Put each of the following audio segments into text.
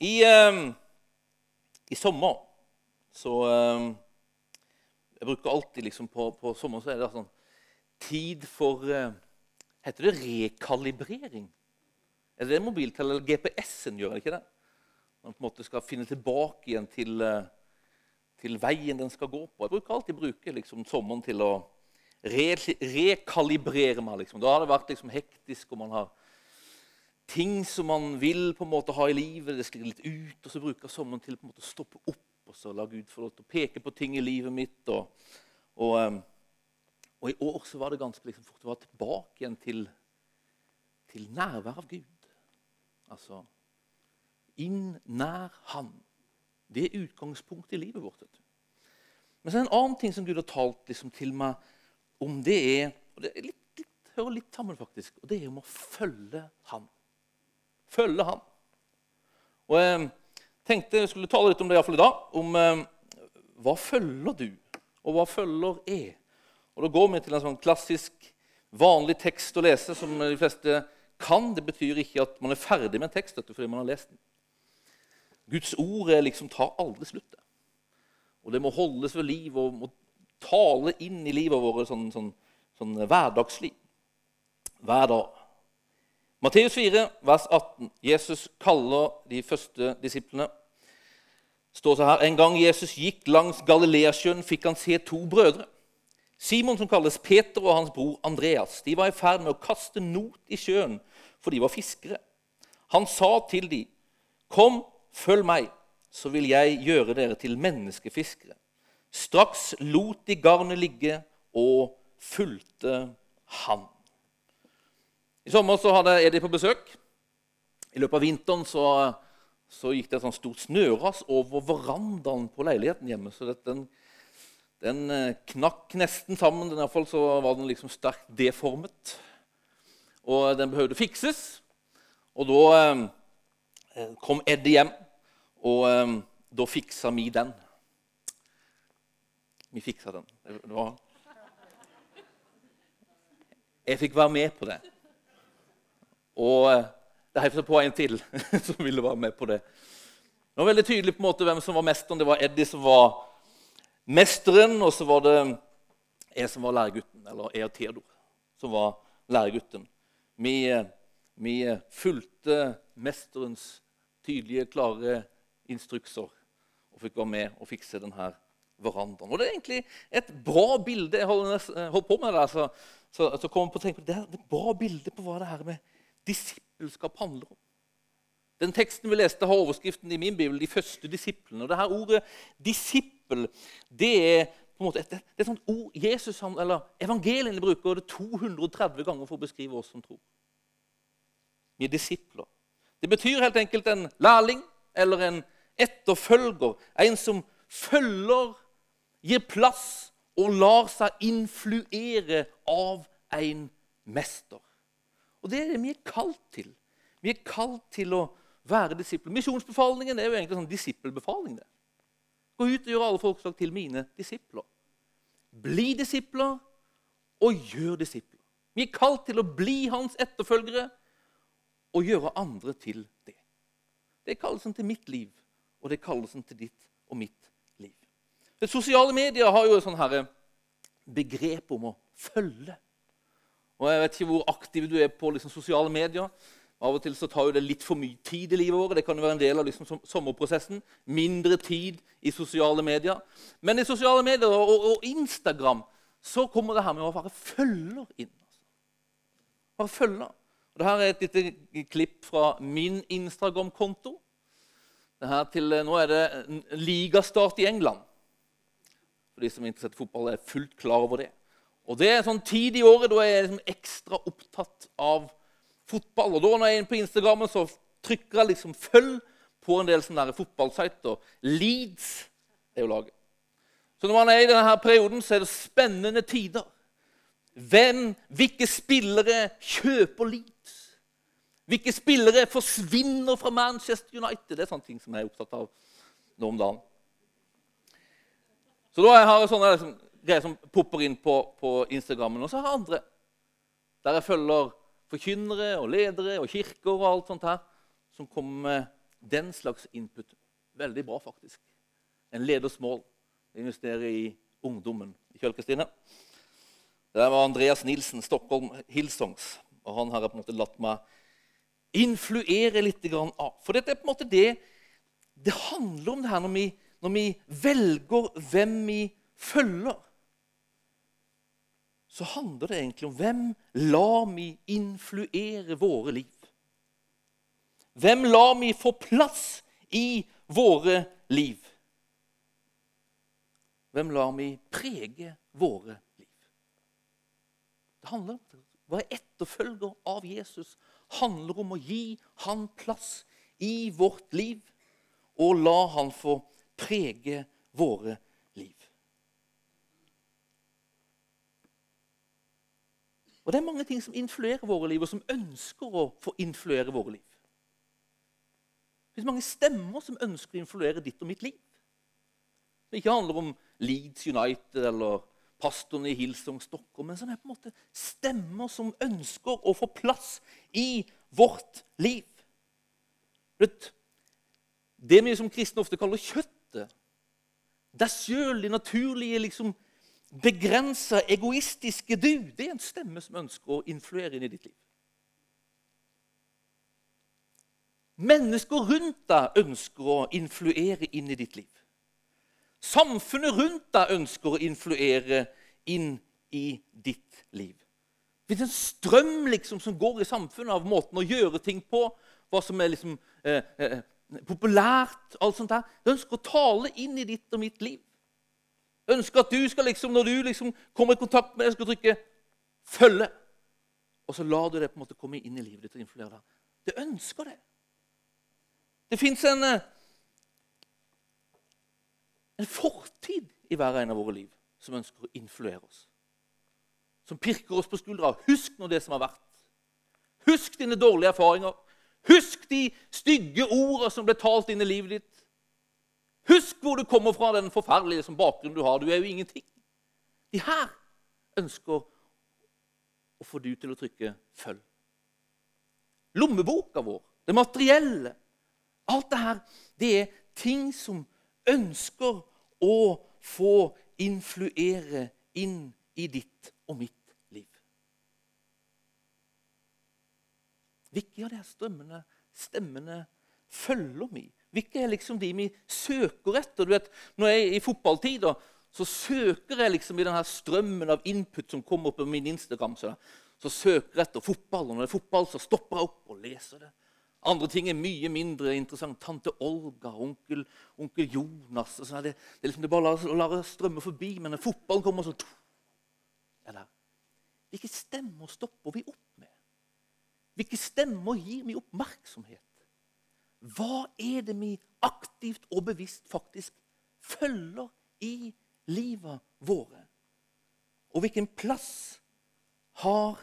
I, eh, I sommer så eh, Jeg bruker alltid liksom på, på sommeren så er det sånn tid for eh, Heter det rekalibrering? Er det det mobiltele- eller GPS-en gjør? det ikke det? Man på en måte skal finne tilbake igjen til, eh, til veien den skal gå på. Jeg bruker alltid bruke liksom, sommeren til å re rekalibrere meg. Liksom. Da har det vært liksom, hektisk, og man har ting som man vil på en måte ha i livet. Det skal litt ut, og så bruker sommeren til på en måte å stoppe opp og så la Gud få lov til å peke på ting i livet mitt. Og, og, eh, og i år så var det ganske liksom, fort å være tilbake igjen til, til nærvær av Gud. Altså inn nær Han. Det er utgangspunktet i livet vårt. vet du. Men så er det en annen ting som Gud har talt liksom, til meg om. Det er og det er litt, litt, hører litt sammen, faktisk. Og det er om å følge Han. Følge Han. Og jeg tenkte jeg skulle tale litt om det i, hvert fall i dag. Om eh, hva følger du, og hva følger er. Og Da går vi til en sånn klassisk, vanlig tekst å lese som de fleste kan. Det betyr ikke at man er ferdig med en tekst dette, fordi man har lest den. Guds ord er liksom, tar aldri slutt. Og det må holdes ved liv og må tale inn i livet vårt sånn, sånn, sånn hverdagsliv. Hver dag. Matteus 4, vers 18. Jesus kaller de første disiplene. står så her, En gang Jesus gikk langs Galileasjøen, fikk han se to brødre. Simon, som kalles Peter, og hans bror Andreas. De var i ferd med å kaste not i sjøen, for de var fiskere. Han sa til dem, 'Kom, følg meg, så vil jeg gjøre dere til menneskefiskere.' Straks lot de garnet ligge og fulgte han. I sommer så hadde Eddie på besøk. I løpet av vinteren så, så gikk det et sånt stort snøras over verandaen på leiligheten hjemme. så det, den, den eh, knakk nesten sammen. I hvert fall så var den liksom sterkt deformet. Og den behøvde fikses. Og da eh, kom Eddie hjem, og eh, da fiksa vi den. Vi fiksa den. Det var Jeg fikk være med på det. Og eh, det heiv seg på en til som ville være med på det. Det var veldig tydelig på en måte hvem som var mesteren. Det var Eddie som var mesteren, og så var det jeg som var læregutten, eller jeg og Theodor som var læregutten. Vi, eh, vi fulgte mesterens tydelige, klare instrukser og fikk være med og fikse denne verandaen. Og Det er egentlig et bra bilde. Jeg holdt på med det, så, så, så kom jeg på å tenke på det, det er et bra bilde på hva det her med disippelskap handler om. Den teksten vi leste, har overskriften i min bibel 'De første disiplene'. Og det her Ordet 'disippel' det er på en måte et, er et sånt ord Jesus, eller Evangeliene bruker det 230 ganger for å beskrive oss som tror. Vi er disipler. Det betyr helt enkelt en lærling eller en etterfølger. En som følger, gir plass og lar seg influere av en mester. Og Det er det vi er kalt til. Vi er kalt til å være disipler. Misjonsbefalingen er jo egentlig en sånn disippelbefaling. Gå ut og gjør alle folkeslag til mine disipler. Bli disipler og gjør disipler. Vi er kalt til å bli hans etterfølgere og gjøre andre til det. Det er kallelsen til mitt liv, og det er kallelsen til ditt og mitt liv. Det Sosiale medier har jo et sånt begrep om å følge. Og Jeg vet ikke hvor aktiv du er på liksom, sosiale medier. Av og til så tar jo det litt for mye tid i livet vårt. Det kan jo være en del av liksom, som- sommerprosessen. Mindre tid i sosiale medier. Men i sosiale medier og, og, Instagram så kommer det her med å være følger inn. Altså. Bare følger. Og Dette er et lite klipp fra min Instagram-konto. Til, Nå er det ligastart i England. For de som er interessert i fotball, er fullt klar over det. Og Det er sånn tid i året da er jeg liksom ekstra opptatt av fotball. Og da når jeg er på Instagram, så trykker jeg liksom 'følg' på en del sånne der fotballsider. Leeds er jo laget. Så når man er i denne her perioden, så er det spennende tider. Hvem, hvilke spillere kjøper Leeds? Hvilke spillere forsvinner fra Manchester United? Det er sånne ting som jeg er opptatt av nå om dagen. Så da har jeg sånne liksom, greier som popper inn på, på Instagrammen. Og så har jeg andre der jeg følger forkynnere og ledere og kirker og alt sånt her, som kommer med den slags input. Veldig bra, faktisk. En leders mål investere i ungdommen. Ikke Kristine? Det var Andreas Nilsen, Stockholm Hillsongs. Og han har jeg på en måte latt meg influere litt av. For dette er på en måte det det handler om det her når vi, når vi velger hvem vi følger. Så handler det egentlig om hvem lar vi influere våre liv. Hvem lar vi få plass i våre liv? Hvem lar vi prege våre liv? Det handler om være etterfølger av Jesus handler om å gi han plass i vårt liv og la han få prege våre liv. Og Det er mange ting som influerer våre liv, og som ønsker å få influere våre liv. Det finnes mange stemmer som ønsker å influere ditt og mitt liv. Det ikke handler om Leeds United eller pastoren i Hillsong Stockholm, men som er på en måte stemmer som ønsker å få plass i vårt liv. Det vi som kristne ofte kaller kjøttet, deg sjøl, de naturlige, liksom, begrensa, egoistiske du, det er en stemme som ønsker å influere inn i ditt liv. Mennesker rundt deg ønsker å influere inn i ditt liv. Samfunnet rundt deg ønsker å influere inn i ditt liv. Det er en strøm liksom, som går i samfunnet av måten å gjøre ting på. Hva som er liksom, eh, eh, populært. alt sånt der. Det ønsker å tale inn i ditt og mitt liv. Ønsker at du skal liksom, Når du liksom kommer i kontakt med det, skal trykke 'følge'. Og så lar du det på en måte komme inn i livet ditt og influere deg. Det ønsker det. Det fins en eh, en fortid i hver en av våre liv som ønsker å influere oss. Som pirker oss på skuldra. Husk nå det som har vært. Husk dine dårlige erfaringer. Husk de stygge ordene som ble talt inn i livet ditt. Hvor du kommer fra, den forferdelige som bakgrunnen du har. Du er jo ingenting. De her ønsker å få du til å trykke 'følg'. Lommeboka vår, det materielle Alt det her, det er ting som ønsker å få influere inn i ditt og mitt liv. Hvilke av de strømmene, stemmene følger vi? Hvilke er liksom de vi søker etter? Du vet, Når jeg er i fotballtid, så søker jeg liksom i denne strømmen av input som kommer på min Instagram. Så, så søker jeg etter fotball, og når det er fotball, så stopper jeg opp og leser det. Andre ting er mye mindre interessant. Tante Olga, onkel, onkel Jonas sånn det, det, er liksom det bare å la strømme forbi. Men når fotballen kommer sånn Eller Hvilke stemmer stopper vi opp med? Hvilke stemmer gir vi oppmerksomhet? Hva er det vi aktivt og bevisst faktisk følger i livet våre? Og hvilken plass har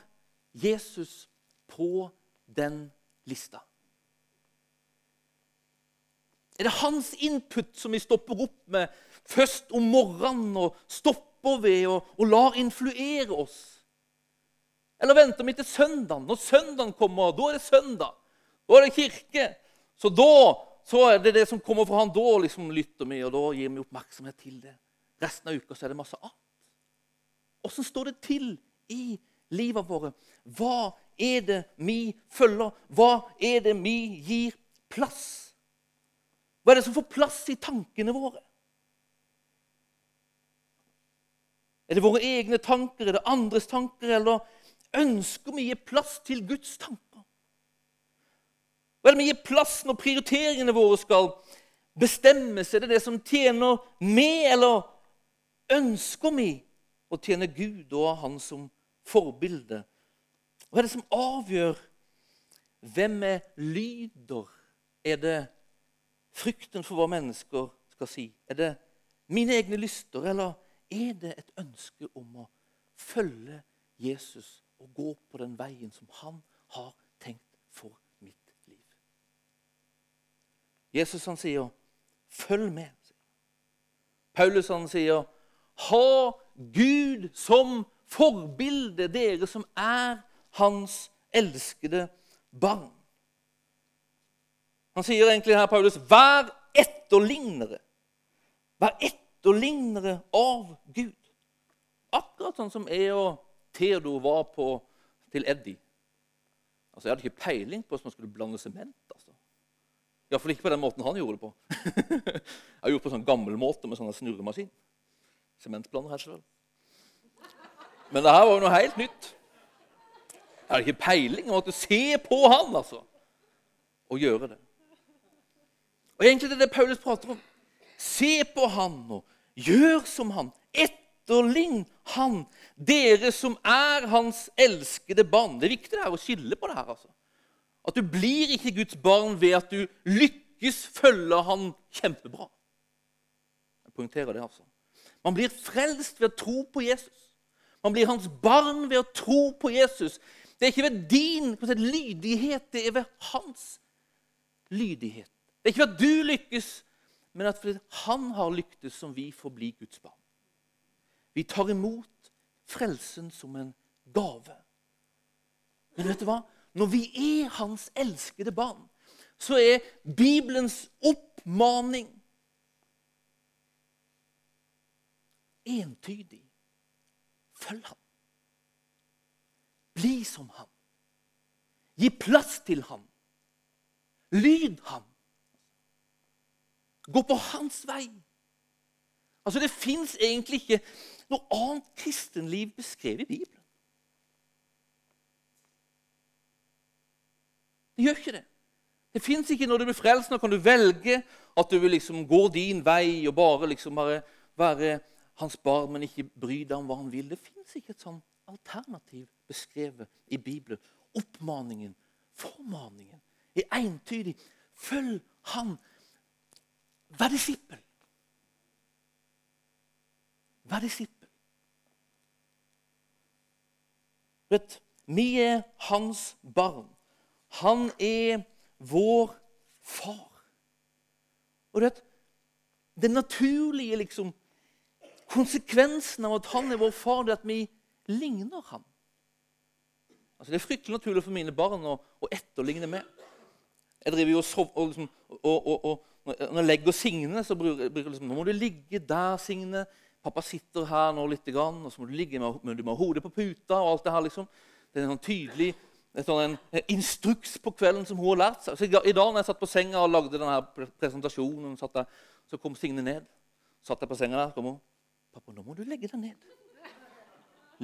Jesus på den lista? Er det hans input som vi stopper opp med først om morgenen og stopper ved og, og lar influere oss? Eller venter vi til søndagen? Når søndagen kommer, da er det søndag. Da er det kirke. Så da så er det det som kommer fra han. Da liksom lytter vi, og da gir vi oppmerksomhet til det. Resten av uka så er det masse annet. Åssen står det til i livet vårt? Hva er det vi følger? Hva er det vi gir plass? Hva er det som får plass i tankene våre? Er det våre egne tanker, er det andres tanker, eller ønsker vi å gi plass til Guds tanker? Hva er det vi gir plass når prioriteringene våre skal bestemmes? Er det det som tjener med, eller ønsker vi å tjene Gud og ha Han som forbilde? Hva er det som avgjør hvem vi lyder? Er det Frykten for hva mennesker skal si. Er det mine egne lyster, eller er det et ønske om å følge Jesus og gå på den veien som han har tenkt for? Jesus han sier, 'Følg med'. Paulus han sier, 'Ha Gud som forbilde, dere som er hans elskede barn'. Han sier egentlig her, Paulus, 'Vær etterlignere'. Vær etterlignere av Gud. Akkurat sånn som jeg og Theodor var på, til Eddie. Altså, Jeg hadde ikke peiling på hvordan man skulle blande sement. altså. Iallfall ikke på den måten han gjorde det på. jeg har gjort det på sånn gammel måte med sånn snurremaskin. Sementblander her selv. Men det her var jo noe helt nytt. Jeg hadde ikke peiling. Jeg måtte se på han altså, og gjøre det. Og egentlig det er det Paulus prater om. Se på han og gjør som han. Etterlign han, dere som er hans elskede barn. Det er viktig det her å skille på det her. altså. At du blir ikke Guds barn ved at du lykkes følge han kjempebra. Jeg poengterer det, altså. Man blir frelst ved å tro på Jesus. Man blir hans barn ved å tro på Jesus. Det er ikke ved din si, lydighet, det er ved hans lydighet. Det er ikke ved at du lykkes, men at fordi han har lyktes, som vi får bli Guds barn. Vi tar imot frelsen som en gave. Men vet du hva? Når vi er hans elskede barn, så er Bibelens oppmaning entydig. Følg ham. Bli som ham. Gi plass til ham. Lyd ham. Gå på hans vei. Altså, Det fins egentlig ikke noe annet kristenliv beskrevet i Bibelen. Det gjør ikke det. Det fins ikke når du blir frelst, nå kan du velge at du vil liksom gå din vei og bare liksom bare være hans barn, men ikke bry deg om hva han vil. Det fins ikke et sånn alternativ beskrevet i Bibelen. Oppmaningen, formaningen, er entydig. Følg han. Vær disippel. Vær disippel. Vet, vi er hans barn. Han er vår far. Og det, Den naturlige liksom, Konsekvensen av at han er vår far, det er at vi ligner ham. Altså, det er fryktelig naturlig for mine barn å, å etterligne meg. Jeg driver jo og, sover, og, liksom, og, og, Når jeg legger Signe, så bruker jeg liksom, nå må du ligge der, Signe. Pappa sitter her nå litt, og så må du ligge med, med, med hodet på puta. og alt Det her liksom. Det er en sånn tydelig en, sånn, en instruks på kvelden som hun har lært seg. Så I dag når jeg satt på senga og lagde denne presentasjonen, der, så kom Signe ned. Satt jeg på senga der, kom hun. 'Pappa, nå må du legge deg ned.'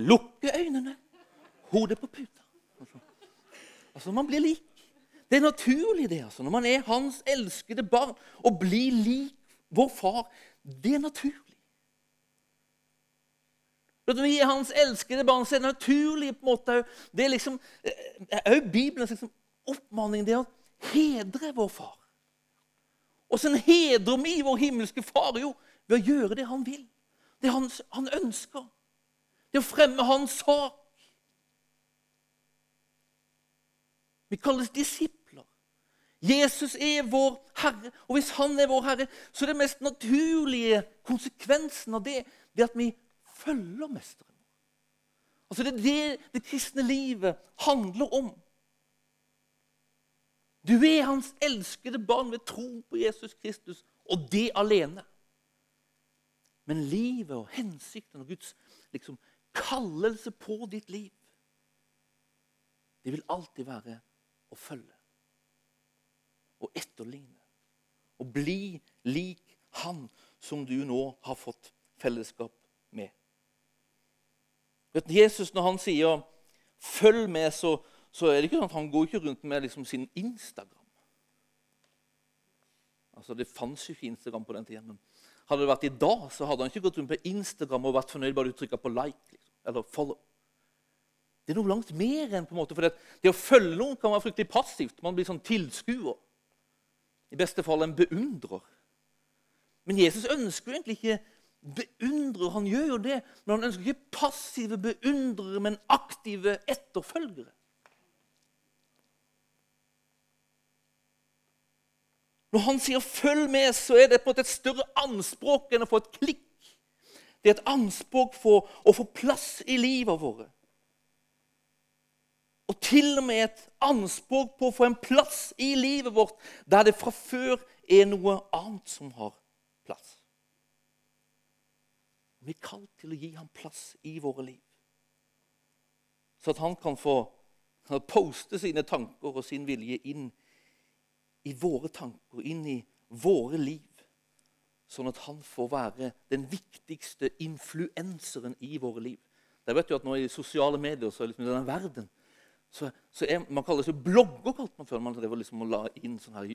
Lukke øynene. Hodet på puta. Altså, Man blir lik. Det er naturlig, det. altså. Når man er hans elskede barn, og blir lik vår far, det er naturlig. Vi er hans elskede barn, så er naturlig på en måte Det er liksom òg eh, Bibelens liksom, oppmanning det å hedre vår far. Åssen hedrer vi vår himmelske far? Jo, ved å gjøre det han vil. Det han, han ønsker. Det å fremme hans sak. Vi kalles disipler. Jesus er vår Herre, og hvis han er vår Herre, så er det mest naturlige konsekvensen av det, det at vi følger Mesteren. Altså Det er det det kristne livet handler om. Du er hans elskede barn ved tro på Jesus Kristus, og det alene. Men livet og hensikten og Guds liksom, kallelse på ditt liv, det vil alltid være å følge og etterligne. Og bli lik han som du nå har fått fellesskap. Vet, Jesus, når han sier 'følg med', så, så er det ikke sånn at han går ikke rundt med liksom sin Instagram. Altså, Det fantes jo ikke Instagram på den tiden. Hadde det vært i dag, så hadde han ikke gått rundt på Instagram og vært fornøyd bare du trykka på like. Liksom, eller follow. Det er noe langt mer enn på en måte, for det, det å følge noen kan være fryktelig passivt. Man blir sånn tilskuer. I beste fall en beundrer. Men Jesus ønsker jo egentlig ikke beundrere. Han gjør jo det, men han ønsker ikke passive beundrere, men aktive etterfølgere. Når han sier 'følg med', så er det på en måte et større anspråk enn å få et klikk. Det er et anspråk for å få plass i livet våre. og til og med et anspråk på å få en plass i livet vårt der det fra før er noe annet som har plass. Vi er kalt til å gi ham plass i våre liv, så at han kan få poste sine tanker og sin vilje inn i våre tanker, inn i våre liv. Sånn at han får være den viktigste influenseren i våre liv. Det vet du at nå I sosiale medier så er liksom denne verden så, så er, Man kaller det blogger. kalte man før. Man drev liksom og la inn sånn her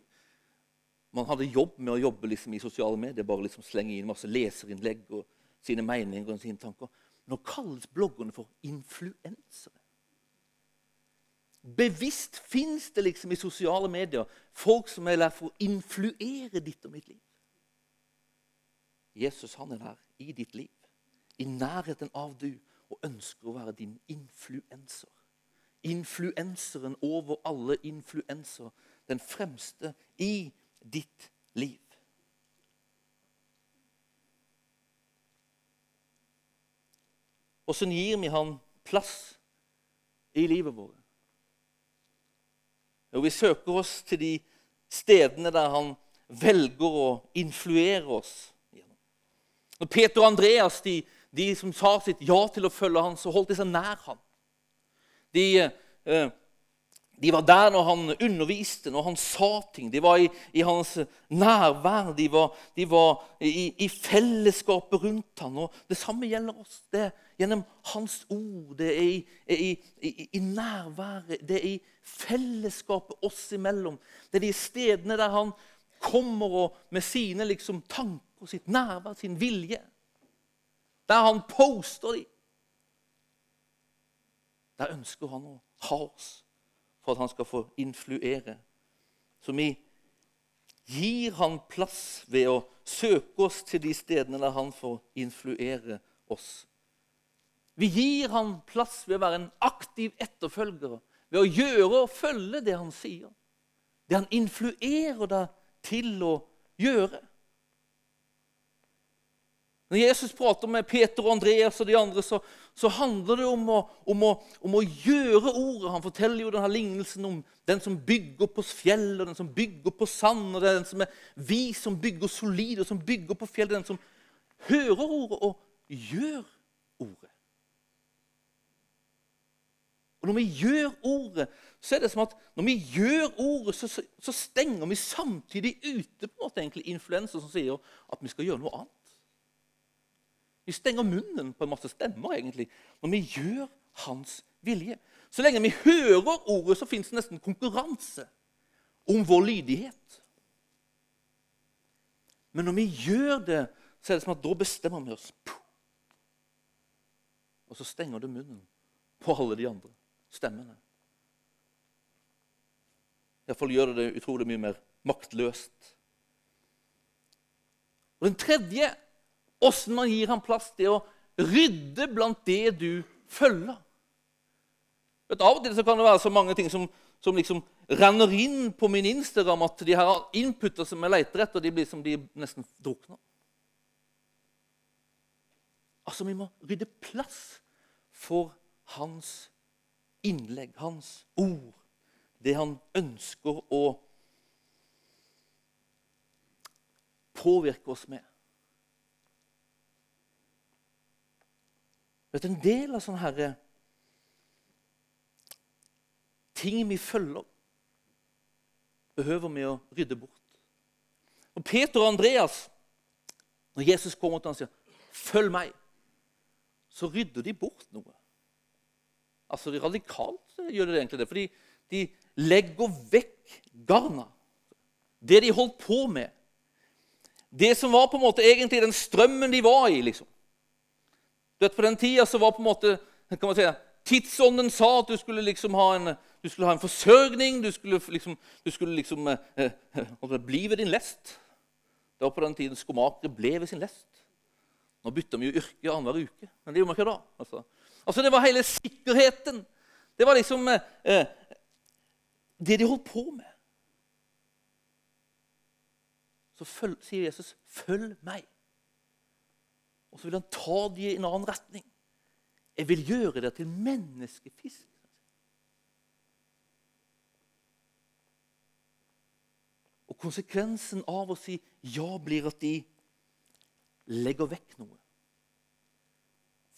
man hadde jobb med å jobbe liksom i sosiale medier. bare liksom slenge inn masse leserinnlegg og sine meninger og sine tanker. Nå kalles bloggerne for influensere. Bevisst fins det liksom i sosiale medier folk som er der for å influere ditt og mitt liv. Jesus han er der i ditt liv, i nærheten av du, og ønsker å være din influenser. Influenseren over alle influenser. Den fremste i ditt liv. Åssen gir vi han plass i livet vårt? Jo, vi søker oss til de stedene der han velger å influere oss. Når Peter og Andreas, de, de som sa sitt ja til å følge han, så holdt de seg nær han. De eh, de var der når han underviste, når han sa ting. De var i, i hans nærvær. De var, de var i, i, fellesskapet rundt ham. Og det samme gjelder oss. Det gjennom hans ord. Det er i, i, nærværet. Det er i fellesskapet oss imellom. Det er de stedene der han kommer og med sine liksom, tanker, sitt nærvær, sin vilje. Der han poster dem. Der ønsker han å ha oss for at han skal få influere. Så vi gir han plass ved å søke oss til de stedene der han får influere oss. Vi gir ham plass ved å være en aktiv etterfølger, ved å gjøre og følge det han sier. Det han influerer deg til å gjøre. Når Jesus prater med Peter og Andreas og de andre, så, så handler det om å, om, å, om å, gjøre ordet. Han forteller jo denne lignelsen om den som bygger på fjell, og den som bygger på sand. og den som er Vi som bygger solid, og som bygger på fjell. Den som hører ordet og gjør ordet. Og Når vi gjør ordet, så er det som at når vi gjør ordet, så, så stenger vi samtidig ute på en måte egentlig influenser som sier at vi skal gjøre noe annet. Vi stenger munnen på en masse stemmer egentlig, når vi gjør hans vilje. Så lenge vi hører ordet, så fins det nesten konkurranse om vår lydighet. Men når vi gjør det, så er det som at da bestemmer vi oss. Og så stenger du munnen på alle de andre stemmene. Iallfall gjør det det utrolig mye mer maktløst. Og Den tredje Åssen man gir ham plass til å rydde blant det du følger. Vet, av og til kan det være så mange ting som, som liksom renner inn på min Instagram at de her inputter som jeg leter etter, de blir som de nesten drukner. Altså, Vi må rydde plass for hans innlegg, hans ord, det han ønsker å påvirke oss med. Vet En del av sånne herre ting vi følger, behøver vi å rydde bort. Og Peter og Andreas, når Jesus kommer til ham og sier 'Følg meg', så rydder de bort noe. Altså Radikalt gjør de egentlig det. Fordi de legger vekk garna. Det de holdt på med. Det som var på en måte egentlig den strømmen de var i. liksom. Du vet, På den tida så var på en måte kan man si, Tidsånden sa at du skulle liksom ha en, du skulle ha en forsørgning. Du skulle liksom, du skulle liksom eh, eh, bli ved din lest. Det var på den tiden skomakere ble ved sin lest. Nå bytter vi jo yrke annenhver uke, men det gjorde vi ikke da. Altså. Altså, Det var hele sikkerheten. Det var liksom eh, eh det de holdt på med. Så følg, sier Jesus, 'Følg meg.' Og så vil han ta de i en annen retning. 'Jeg vil gjøre dere til menneskefisk.' Og konsekvensen av å si ja, blir at de legger vekk noe.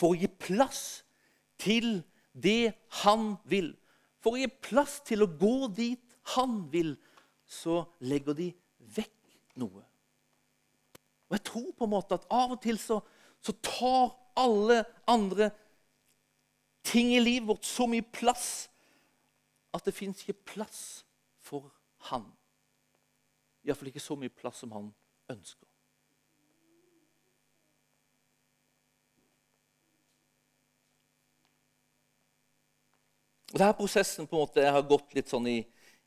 For å gi plass til det han vil. For å gi plass til å gå dit han vil, så legger de vekk noe. Og Jeg tror på en måte at av og til så, så tar alle andre ting i livet vårt så mye plass at det fins ikke plass for han. Iallfall ikke så mye plass som han ønsker. Og Denne prosessen på en måte, har gått litt sånn i,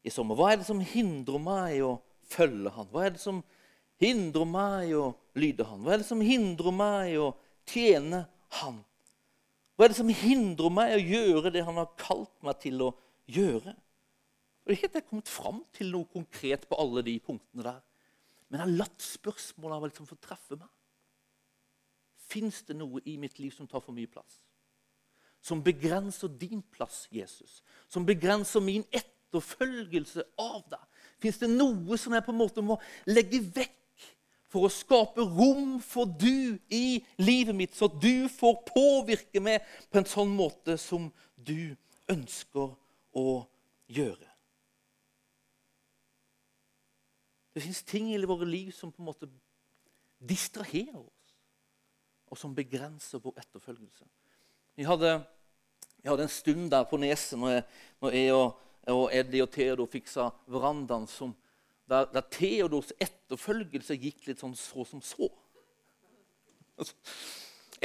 i sommer. Hva er det som hindrer meg å følge han? Hva er det som hindrer meg å lyde han? Hva er det som hindrer meg å tjene han? Hva er det som hindrer meg å gjøre det han har kalt meg til å gjøre? Og ikke at jeg har kommet fram til noe konkret på alle de punktene der. Men jeg har latt spørsmålene liksom få treffe meg. Fins det noe i mitt liv som tar for mye plass? Som begrenser din plass, Jesus. Som begrenser min etterfølgelse av deg. Fins det noe som jeg på en måte må legge vekk for å skape rom for du i livet mitt, så du får påvirke meg på en sånn måte som du ønsker å gjøre? Det fins ting i våre liv som på en måte distraherer oss, og som begrenser vår etterfølgelse. Vi hadde, vi hadde en stund der på Neset når jeg, når jeg og, og, Eddie og Theodor fiksa verandaen, som, der, der, Theodors etterfølgelse gikk litt sånn så som så. Altså,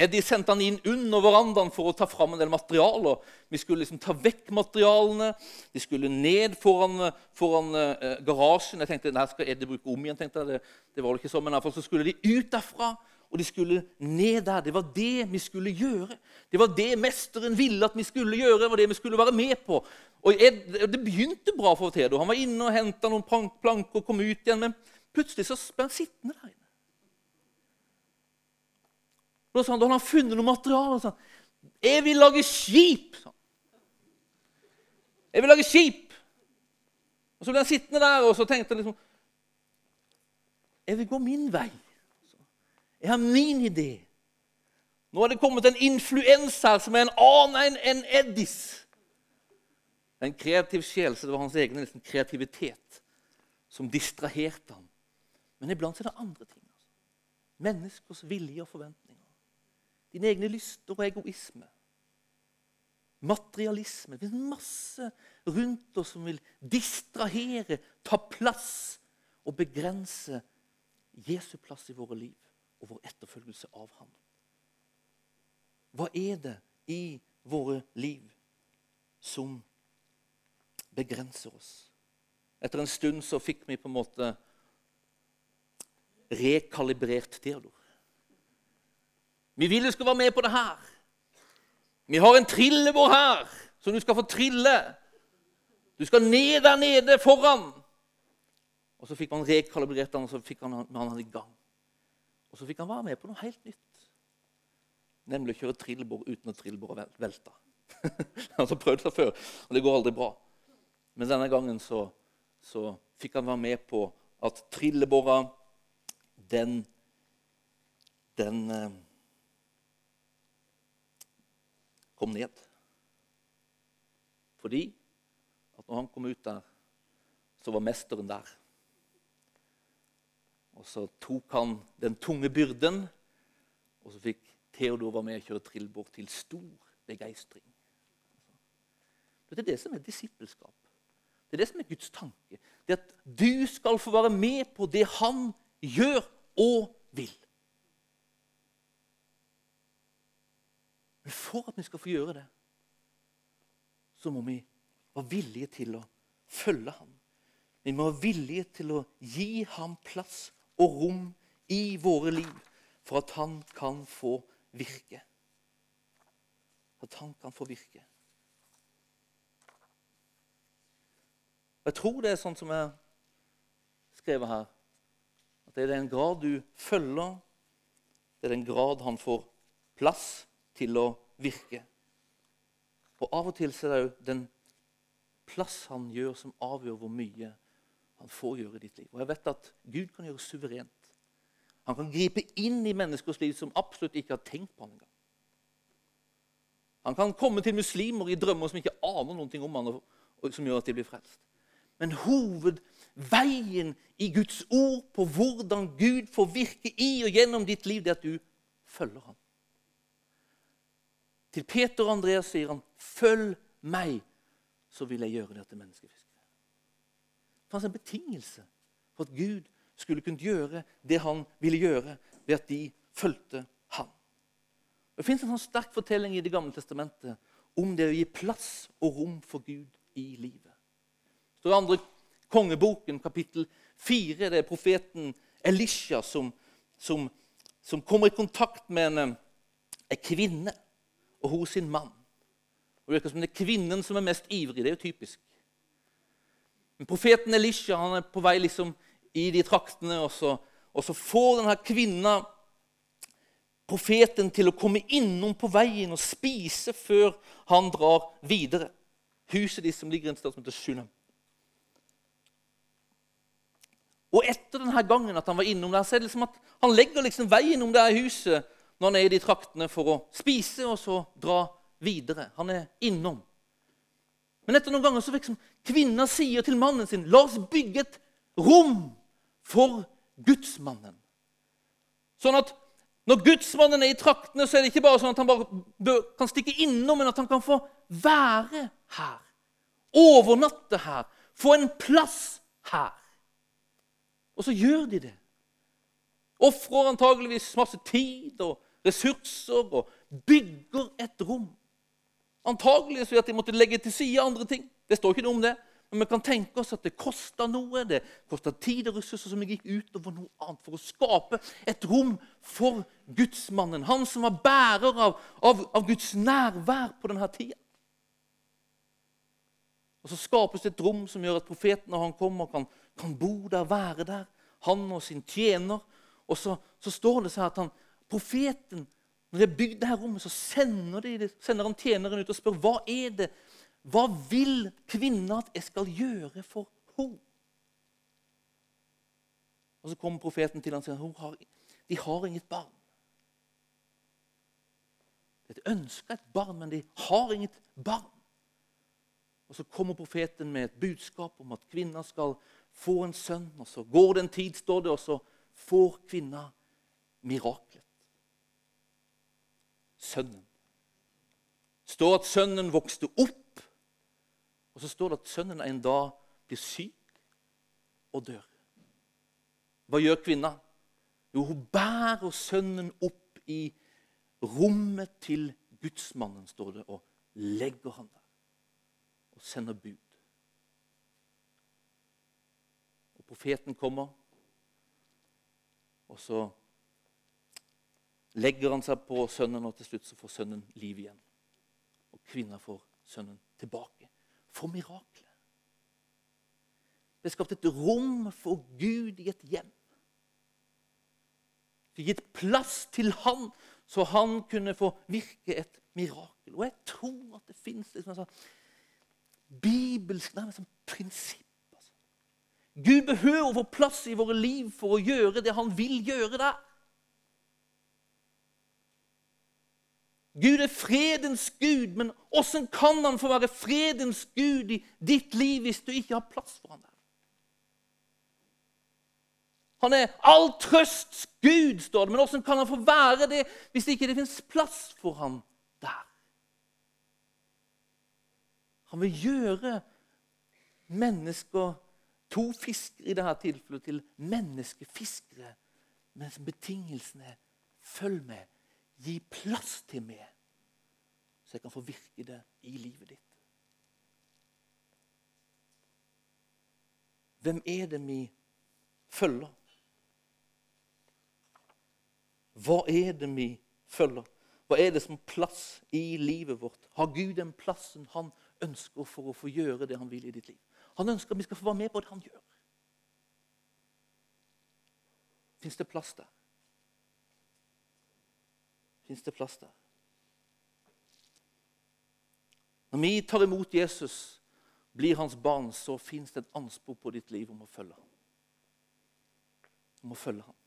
Eddie sendte han inn under verandaen for å ta fram en del materialer. Vi skulle liksom ta vekk materialene. De skulle ned foran, foran uh, garasjen. Jeg tenkte, nei, skal Eddie bruke om igjen? tenkte jeg. Det, det var det ikke sånn, men iallfall så skulle de ut derfra og de skulle ned der. Det var det vi skulle gjøre. Det var det mesteren ville at vi skulle gjøre. Det var det vi skulle være med på. Og Det begynte bra for Tedo. Han var inne og henta noen planker og kom ut igjen. Men plutselig så ble han sittende der inne. Da hadde han funnet noe materiale. sa, 'Jeg vil lage skip', sa han. 'Jeg vil lage skip'. Og Så ble han sittende der og så tenkte han liksom 'Jeg vil gå min vei'. Jeg har min idé. Nå har det kommet en influenser som er en annen enn Eddis. En kreativ sjel, så det var hans egen liksom, kreativitet som distraherte ham. Men iblant er det andre ting. Altså. Menneskers vilje og forventninger. Dine egne lyster og egoisme. Materialisme. Det er masse rundt oss som vil distrahere, ta plass og begrense Jesu plass i våre liv og vår etterfølgelse av ham. Hva er det i våre liv som begrenser oss? Etter en stund så fikk vi på en måte rekalibrert Theodor. Vi vil du skal være med på det her. Vi har en trillebår her som du skal få trille. Du skal ned der nede foran. Og Så fikk man rekalibrert han, og så fikk han, han i gang. Og så fikk han være med på noe helt nytt. Nemlig å kjøre trillebår uten at trillebåret velta. han har prøvd det før, og det går aldri bra. Men denne gangen så, så fikk han være med på at trillebåra, den Den eh, kom ned. Fordi at når han kom ut der, så var mesteren der. Og så tok han den tunge byrden, og så fikk Theodor være med og kjøre trillbår til stor begeistring. Det er det som er disippelskap. Det er det som er Guds tanke. Det er at du skal få være med på det han gjør og vil. Men for at vi skal få gjøre det, så må vi være villige til å følge ham. Vi må være villige til å gi ham plass og rom i våre liv for at han kan få virke. At han kan få virke. Jeg tror det er sånn som jeg skrevet her, at det er den grad du følger, det er den grad han får plass til å virke. Og av og til så er det òg den plass han gjør, som avgjør hvor mye han får gjøre ditt liv. Og jeg vet at Gud kan gjøre suverent. Han kan gripe inn i menneskers liv som absolutt ikke har tenkt på han engang. Han kan komme til muslimer i drømmer som ikke aner noe om han, og som gjør at de blir frelst. Men hovedveien i Guds ord på hvordan Gud får virke i og gjennom ditt liv, det er at du følger ham. Til Peter og Andreas sier han, 'Følg meg, så vil jeg gjøre det til menneskefiskere'. Fantes en betingelse for at Gud skulle kunne gjøre det han ville gjøre, ved at de fulgte ham. Det fins en sånn sterk fortelling i Det gamle testamentet om det å gi plass og rom for Gud i livet. Det i andre kongeboken, kapittel 4. Det er profeten Elisha som, som, som kommer i kontakt med en, en kvinne og hos sin mann. Og Det virker som det er kvinnen som er mest ivrig. Det er jo typisk. Men Profeten Elisha han er på vei liksom i de traktene, og så, og så får denne kvinna profeten til å komme innom på veien og spise før han drar videre. Huset de som ligger en sted som heter Shunem. Og etter denne gangen at han var innom der, så er det liksom at han legger liksom veien om det her huset når han er i de traktene for å spise og så dra videre. Han er innom. Men etter noen ganger så liksom, kvinna sier til mannen sin la oss bygge et rom for gudsmannen. Sånn at når gudsmannen er i traktene, så er det ikke bare sånn at han bare kan stikke innom, men at han kan få være her. Overnatte her. Få en plass her. Og så gjør de det. Ofrer antageligvis masse tid og ressurser og bygger et rom. Antagelig så at de måtte legge til side andre ting. Det står ikke noe om det. Men vi kan tenke oss at det kosta noe. Det kosta tid og ressurser som gikk utover noe annet for å skape et rom for gudsmannen. Han som var bærer av, av, av Guds nærvær på denne tida. Og Så skapes det et rom som gjør at profeten når han kommer, kan, kan bo der, være der. Han og sin tjener. Og så, så står det seg at han, profeten Når de har bygd dette rommet, så sender, de, sender han tjeneren ut og spør hva er det, hva vil kvinna at jeg skal gjøre for henne. Og Så kommer profeten til ham og sier at de har inget barn. De ønsker et barn, men de har inget barn. Og Så kommer profeten med et budskap om at kvinna skal få en sønn. og Så går det en tid, står det, og så får kvinna miraklet sønnen. Det står at sønnen vokste opp, og så står det at sønnen en dag blir syk og dør. Hva gjør kvinna? Jo, hun bærer sønnen opp i rommet til gudsmannen, står det, og legger han der. Og sender bud. Og Profeten kommer, og så legger han seg på sønnen, og til slutt så får sønnen liv igjen. Og kvinna får sønnen tilbake. For mirakler. Det er skapt et rom for Gud i et hjem. Det er gitt plass til han, så han kunne få virke et mirakel. Og jeg tror at det fins et sånt bibelsk nærmest sånn prinsipp. Altså. Gud behøver å få plass i våre liv for å gjøre det han vil gjøre der. Gud er fredens gud, men åssen kan han få være fredens gud i ditt liv hvis du ikke har plass for ham der? Han er all trøsts gud, står det, men åssen kan han få være det hvis ikke det fins plass for ham der? Han vil gjøre mennesker, to fiskere i dette tilfellet, til menneskefiskere, mens betingelsen er følg med Gi plass til meg, så jeg kan få virke det i livet ditt. Hvem er det vi følger? Hva er det vi følger? Hva er det som plass i livet vårt? Har Gud den plassen han ønsker for å få gjøre det han vil i ditt liv? Han ønsker at vi skal få være med på det han gjør. Fins det plass der? Fins det plass der. Når vi tar imot Jesus blir hans barn, så fins det et anspor på ditt liv om å følge ham. Om å følge ham.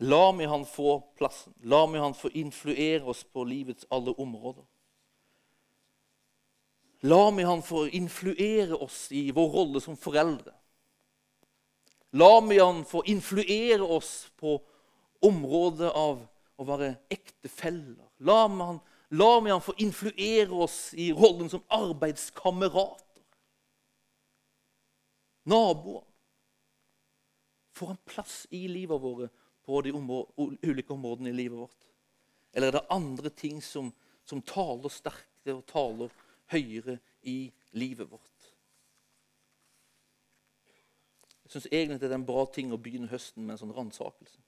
La meg han få plassen. La meg han få influere oss på livets alle områder. La meg han få influere oss i vår rolle som foreldre. La meg han få influere oss på området av å være ektefeller. La meg, han, la meg han få influere oss i rollen som arbeidskamerater. Naboer. Får han plass i livet vårt på de ulike områdene i livet vårt? Eller er det andre ting som, som taler sterkere og taler høyere i livet vårt? Jeg syns egentlig det er en bra ting å begynne høsten med en sånn ransakelse.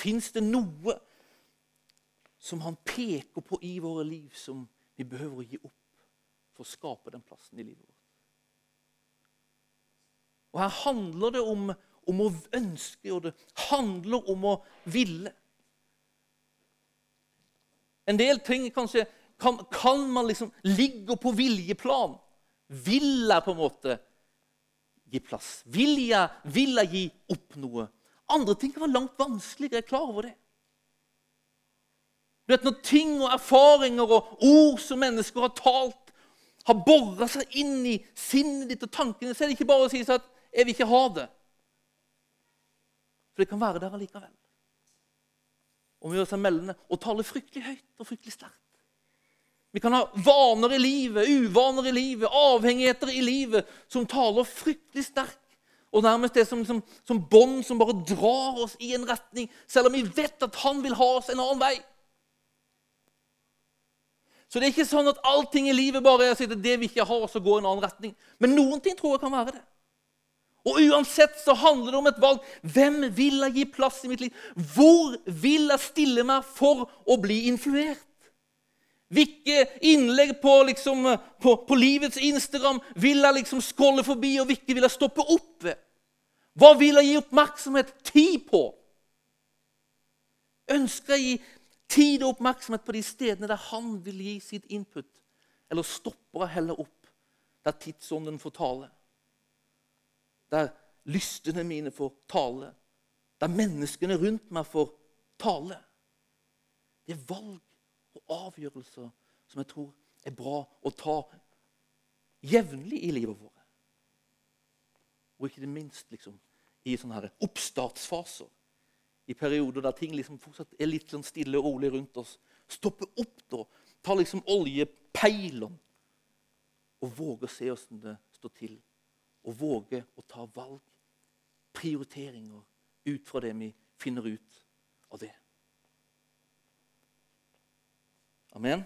Fins det noe som han peker på i våre liv, som vi behøver å gi opp for å skape den plassen i livet vårt. Og Her handler det om, om å ønske, og det handler om å ville. En del ting kanskje kan, kan man liksom ligge på viljeplan. Vil jeg på en måte gi plass? Vil jeg, vil jeg gi opp noe? Andre ting kan være langt vanskeligere. Jeg er klar over det. Du vet, Når ting og erfaringer og ord som mennesker har talt, har bora seg inn i sinnet ditt og tankene, så er det ikke bare å si at 'jeg vil ikke ha det'. For det kan være der allikevel. Og vi gjør seg meldende og taler fryktelig høyt og fryktelig sterkt. Vi kan ha vaner i livet, uvaner i livet, avhengigheter i livet som taler fryktelig sterkt. Og nærmest det som, som, som bånd som bare drar oss i en retning, selv om vi vet at han vil ha oss en annen vei. Så det er ikke sånn at allting i livet bare er det vi ikke har, så går en annen retning. Men noen ting tror jeg kan være det. Og uansett så handler det om et valg. Hvem vil jeg gi plass i mitt liv? Hvor vil jeg stille meg for å bli influert? Hvilke innlegg på, liksom, på, på livets Instagram vil jeg liksom skåle forbi, og hvilke vil jeg stoppe opp ved? Hva vil jeg gi oppmerksomhet, tid på? Ønsker jeg å gi tid og oppmerksomhet på de stedene der han vil gi sitt input? Eller stopper jeg heller opp der tidsånden får tale? Der lystene mine får tale? Der menneskene rundt meg får tale? Det er valg og avgjørelser som jeg tror er bra å ta jevnlig i livet vårt. Og ikke det minst liksom, i sånne oppstartsfaser i perioder der ting liksom fortsatt er litt sånn stille og rolig rundt oss. Stoppe opp da, ta liksom oljepeilene og våge å se åssen det står til. Og våge å ta valg, prioriteringer, ut fra det vi finner ut av det. Amen.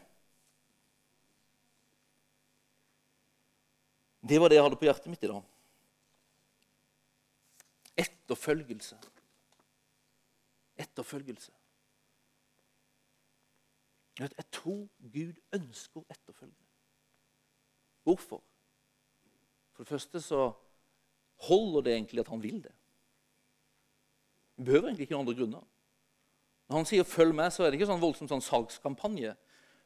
Det var det jeg hadde på hjertet mitt i dag. Etterfølgelse etterfølgelse. Jeg tror Gud ønsker etterfølgelse. Hvorfor? For det første så holder det egentlig at han vil det. Vi behøver egentlig ikke noen andre grunner. Når han sier 'følg med', så er det ikke sånn voldsom sånn salgskampanje.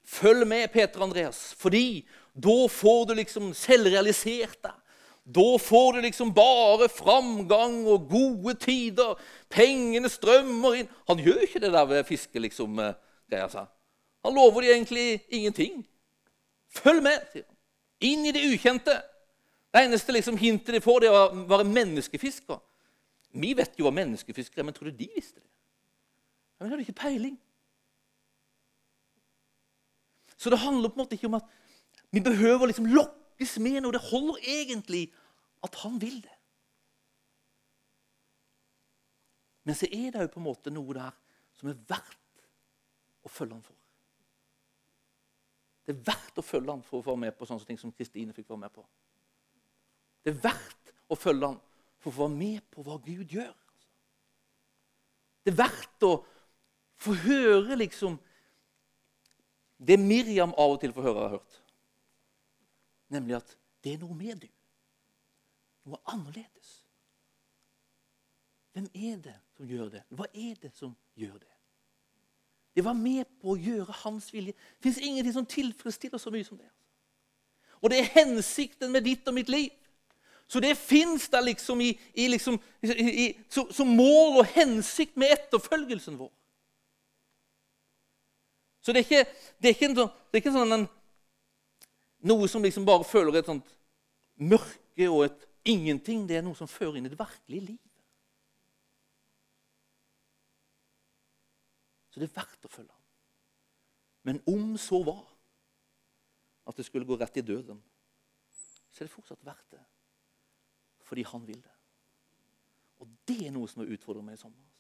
Følg med, Peter Andreas, fordi da får du liksom selvrealisert deg. Da får du liksom bare framgang og gode tider. Pengene strømmer inn. Han gjør ikke det der ved fiske, liksom, eh, greia seg. Han lover de egentlig ingenting. Følg med, sier han. Inn i det ukjente. Det eneste liksom hintet de får, det er å være menneskefisker. Vi vet jo hva menneskefiskere er, men tror du de visste det? Men har hadde ikke peiling. Så det handler på en måte ikke om at vi behøver liksom lokkes med noe. Det holder egentlig at han vil det. Men så er det jo på en måte noe der som er verdt å følge han for. Det er verdt å følge han for å være med på sånne ting som Kristine fikk være med på. Det er verdt å følge han for å få være med på hva Gud gjør. Det er verdt å få høre liksom det Miriam av og til får høre, har hørt. Nemlig at det er noe med du. Noe annerledes. Hvem er det som gjør det? Hva er det som gjør det? Det var med på å gjøre hans vilje. Det fins ingenting som tilfredsstiller så mye som det. Og det er hensikten med ditt og mitt liv. Så det fins der liksom i, i, liksom, i, som mål og hensikt med etterfølgelsen vår. Så det er ikke, det er ikke, en, sånn, det er ikke sånn en, noe som liksom bare føler et sånt mørke og et ingenting. Det er noe som fører inn i det virkelige liv. Så det er verdt å følge ham. Men om så var at det skulle gå rett i døden, så er det fortsatt verdt det. Fordi han vil det. Og det er noe som har utfordret meg i sommer. Altså.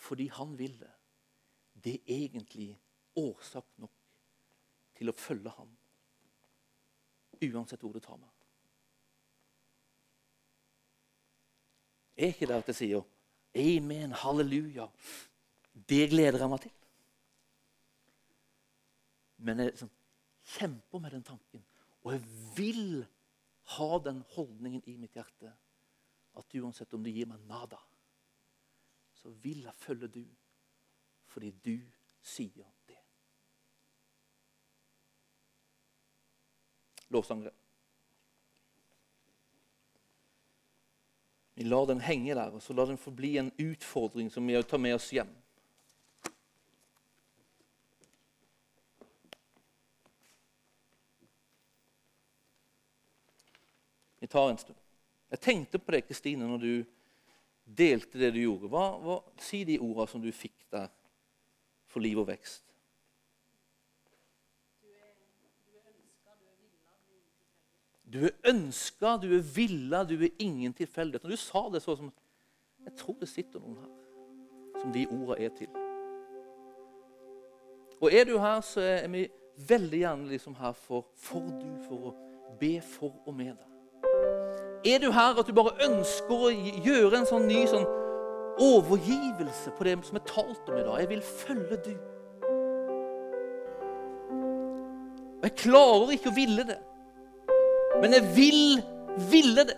Fordi han vil det. Det er egentlig årsak nok til å følge ham. Uansett hvor det tar meg. Er ikke det at jeg sier Amen, halleluja. Det gleder jeg meg til. Men jeg liksom, kjemper med den tanken. Og jeg vil ha den holdningen i mitt hjerte at uansett om du gir meg nada, så vil jeg følge du fordi du sier det. Lovsangere. Vi lar den henge der, og så lar den forbli en utfordring som vi tar med oss hjem. Vi tar en stund. Jeg tenkte på det, Kristine, når du delte det du gjorde. Hva, hva, si de ordene som du fikk der for liv og vekst. Du er ønska, du er villa, du er ingen tilfeldighet. Når du sa det så som Jeg tror det sitter noen her som de ordene er til. Og er du her, så er vi veldig gjerne liksom her for, for du, for å be for og med deg. Er du her at du bare ønsker å gjøre en sånn ny sånn overgivelse på det som er talt om i dag? Jeg vil følge du. Og jeg klarer ikke å ville det. Men jeg vil ville det.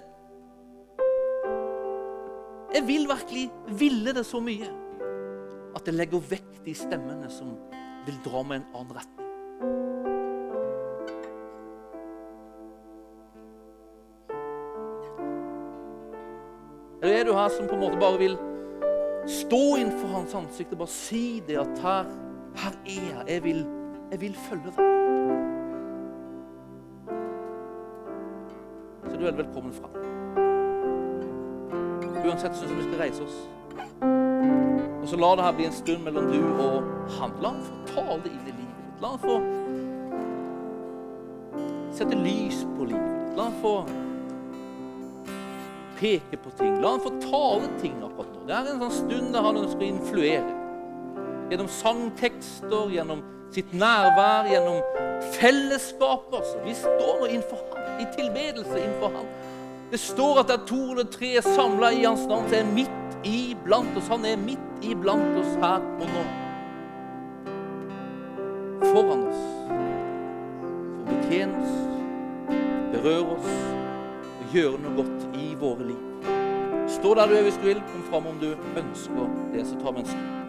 Jeg vil virkelig ville det så mye at jeg legger vekk de stemmene som vil dra meg en annen retning. Eller er du her som på en måte bare vil stå innenfor hans ansikt og bare si det at her, her er jeg. Jeg vil, jeg vil følge deg. Så du er velkommen fram. Uansett syns jeg vi skal reise oss. Og så La det her bli en stund mellom du og han. La han få tale inn i livet ditt. La han få sette lys på livet ditt. La han få peke på ting. La han få tale ting akkurat nå. Det er en sånn stund der han ønsker å influere. Gjennom sangtekster, gjennom sitt nærvær, gjennom fellesskap. Altså. Vi står nå innenfor ham i tilbedelse innenfor ham. Det står at det er to eller tre samla i hans navn, som er midt iblant oss. Han er midt iblant oss her og nå. Stå der du er hvis du vil. Kom fram om du ønsker det, som tar stund.